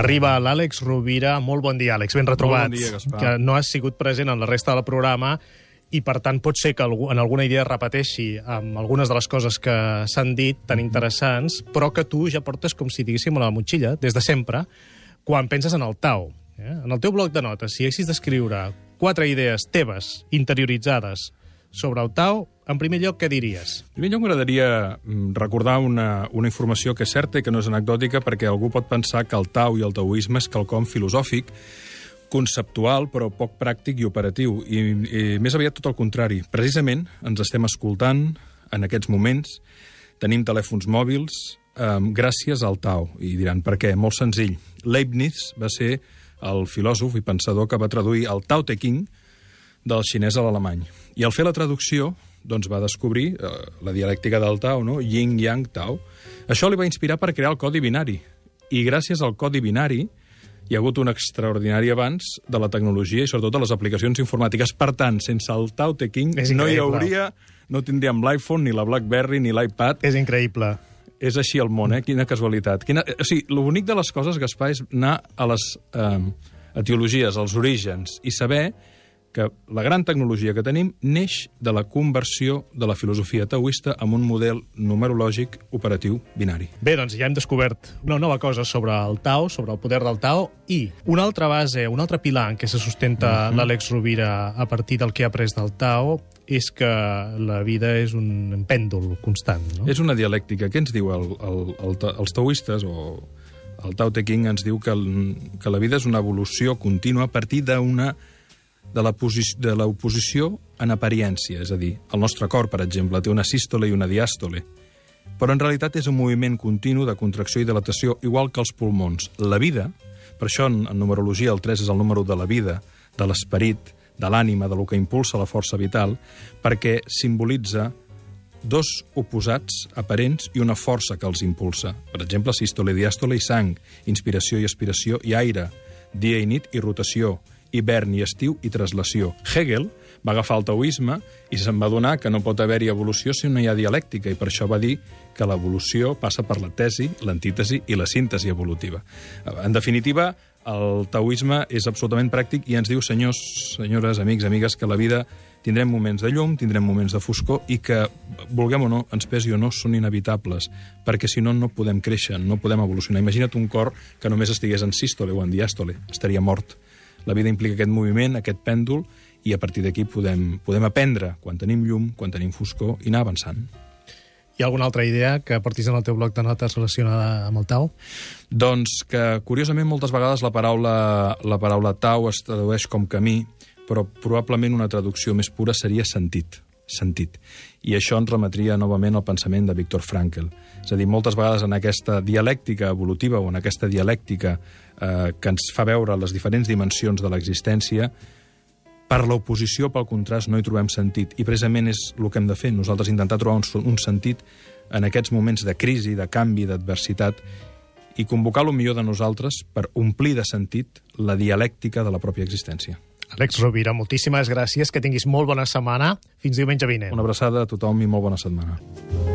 Arriba l'Àlex Rovira. Molt bon dia, Àlex. Ben retrobat. bon dia, Gaspar. Que no has sigut present en la resta del programa i, per tant, pot ser que en alguna idea repeteixi amb algunes de les coses que s'han dit, tan interessants, però que tu ja portes, com si diguéssim, a la motxilla, des de sempre, quan penses en el Tau. Eh? En el teu bloc de notes, si haguessis d'escriure quatre idees teves, interioritzades, sobre el Tau, en primer lloc, què diries? En primer lloc, m'agradaria mm, recordar una, una informació que és certa i que no és anecdòtica perquè algú pot pensar que el tau i el taoisme és quelcom filosòfic, conceptual, però poc pràctic i operatiu. I, i més aviat tot el contrari. Precisament ens estem escoltant en aquests moments, tenim telèfons mòbils eh, gràcies al tau. I diran, per què? Molt senzill. Leibniz va ser el filòsof i pensador que va traduir el Tao Te Ching del xinès a l'alemany. I al fer la traducció, doncs va descobrir eh, la dialèctica del Tao, no? Yin, Yang, Tao. Això li va inspirar per crear el codi binari. I gràcies al codi binari hi ha hagut un extraordinari avanç de la tecnologia i sobretot de les aplicacions informàtiques. Per tant, sense el Tao Te És no hi hauria, no tindríem l'iPhone, ni la BlackBerry, ni l'iPad. És increïble. És així el món, eh? Quina casualitat. Quina... O sigui, lo bonic de les coses, Gaspar, és anar a les eh, etiologies, als orígens, i saber que la gran tecnologia que tenim neix de la conversió de la filosofia taoista amb un model numerològic operatiu binari. Bé, doncs ja hem descobert una nova cosa sobre el Tao, sobre el poder del Tao, i una altra base, un altre pilar en què se sustenta l'Àlex Rovira a partir del que ha après del Tao és que la vida és un pèndol constant, no? És una dialèctica. Què ens diu el, el, el, els taoistes o el Tao Te Ching ens diu que, el, que la vida és una evolució contínua a partir d'una de l'oposició en apariència, és a dir, el nostre cor, per exemple, té una sístole i una diàstole, però en realitat és un moviment continu de contracció i dilatació, igual que els pulmons. La vida, per això en, en numerologia el 3 és el número de la vida, de l'esperit, de l'ànima, de lo que impulsa la força vital, perquè simbolitza dos oposats aparents i una força que els impulsa. Per exemple, sístole, diàstole i sang, inspiració i aspiració i aire, dia i nit i rotació, hivern i estiu i traslació. Hegel va agafar el taoisme i se'n va donar que no pot haver-hi evolució si no hi ha dialèctica, i per això va dir que l'evolució passa per la tesi, l'antítesi i la síntesi evolutiva. En definitiva, el taoisme és absolutament pràctic i ens diu, senyors, senyores, amics, amigues, que la vida tindrem moments de llum, tindrem moments de foscor i que, vulguem o no, ens pesi o no, són inevitables, perquè si no, no podem créixer, no podem evolucionar. Imagina't un cor que només estigués en sístole o en diàstole, estaria mort. La vida implica aquest moviment, aquest pèndol, i a partir d'aquí podem, podem aprendre quan tenim llum, quan tenim foscor, i anar avançant. Hi ha alguna altra idea que portis en el teu bloc de notes relacionada amb el Tao? Doncs que, curiosament, moltes vegades la paraula, la paraula tau es tradueix com camí, però probablement una traducció més pura seria sentit sentit. I això ens remetria novament al pensament de Viktor Frankl. És a dir, moltes vegades en aquesta dialèctica evolutiva o en aquesta dialèctica eh, que ens fa veure les diferents dimensions de l'existència, per l'oposició, pel contrast, no hi trobem sentit. I precisament és el que hem de fer, nosaltres intentar trobar un, un sentit en aquests moments de crisi, de canvi, d'adversitat, i convocar el millor de nosaltres per omplir de sentit la dialèctica de la pròpia existència. Àlex Rovira, moltíssimes gràcies, que tinguis molt bona setmana. Fins diumenge vinent. Una abraçada a tothom i molt bona setmana.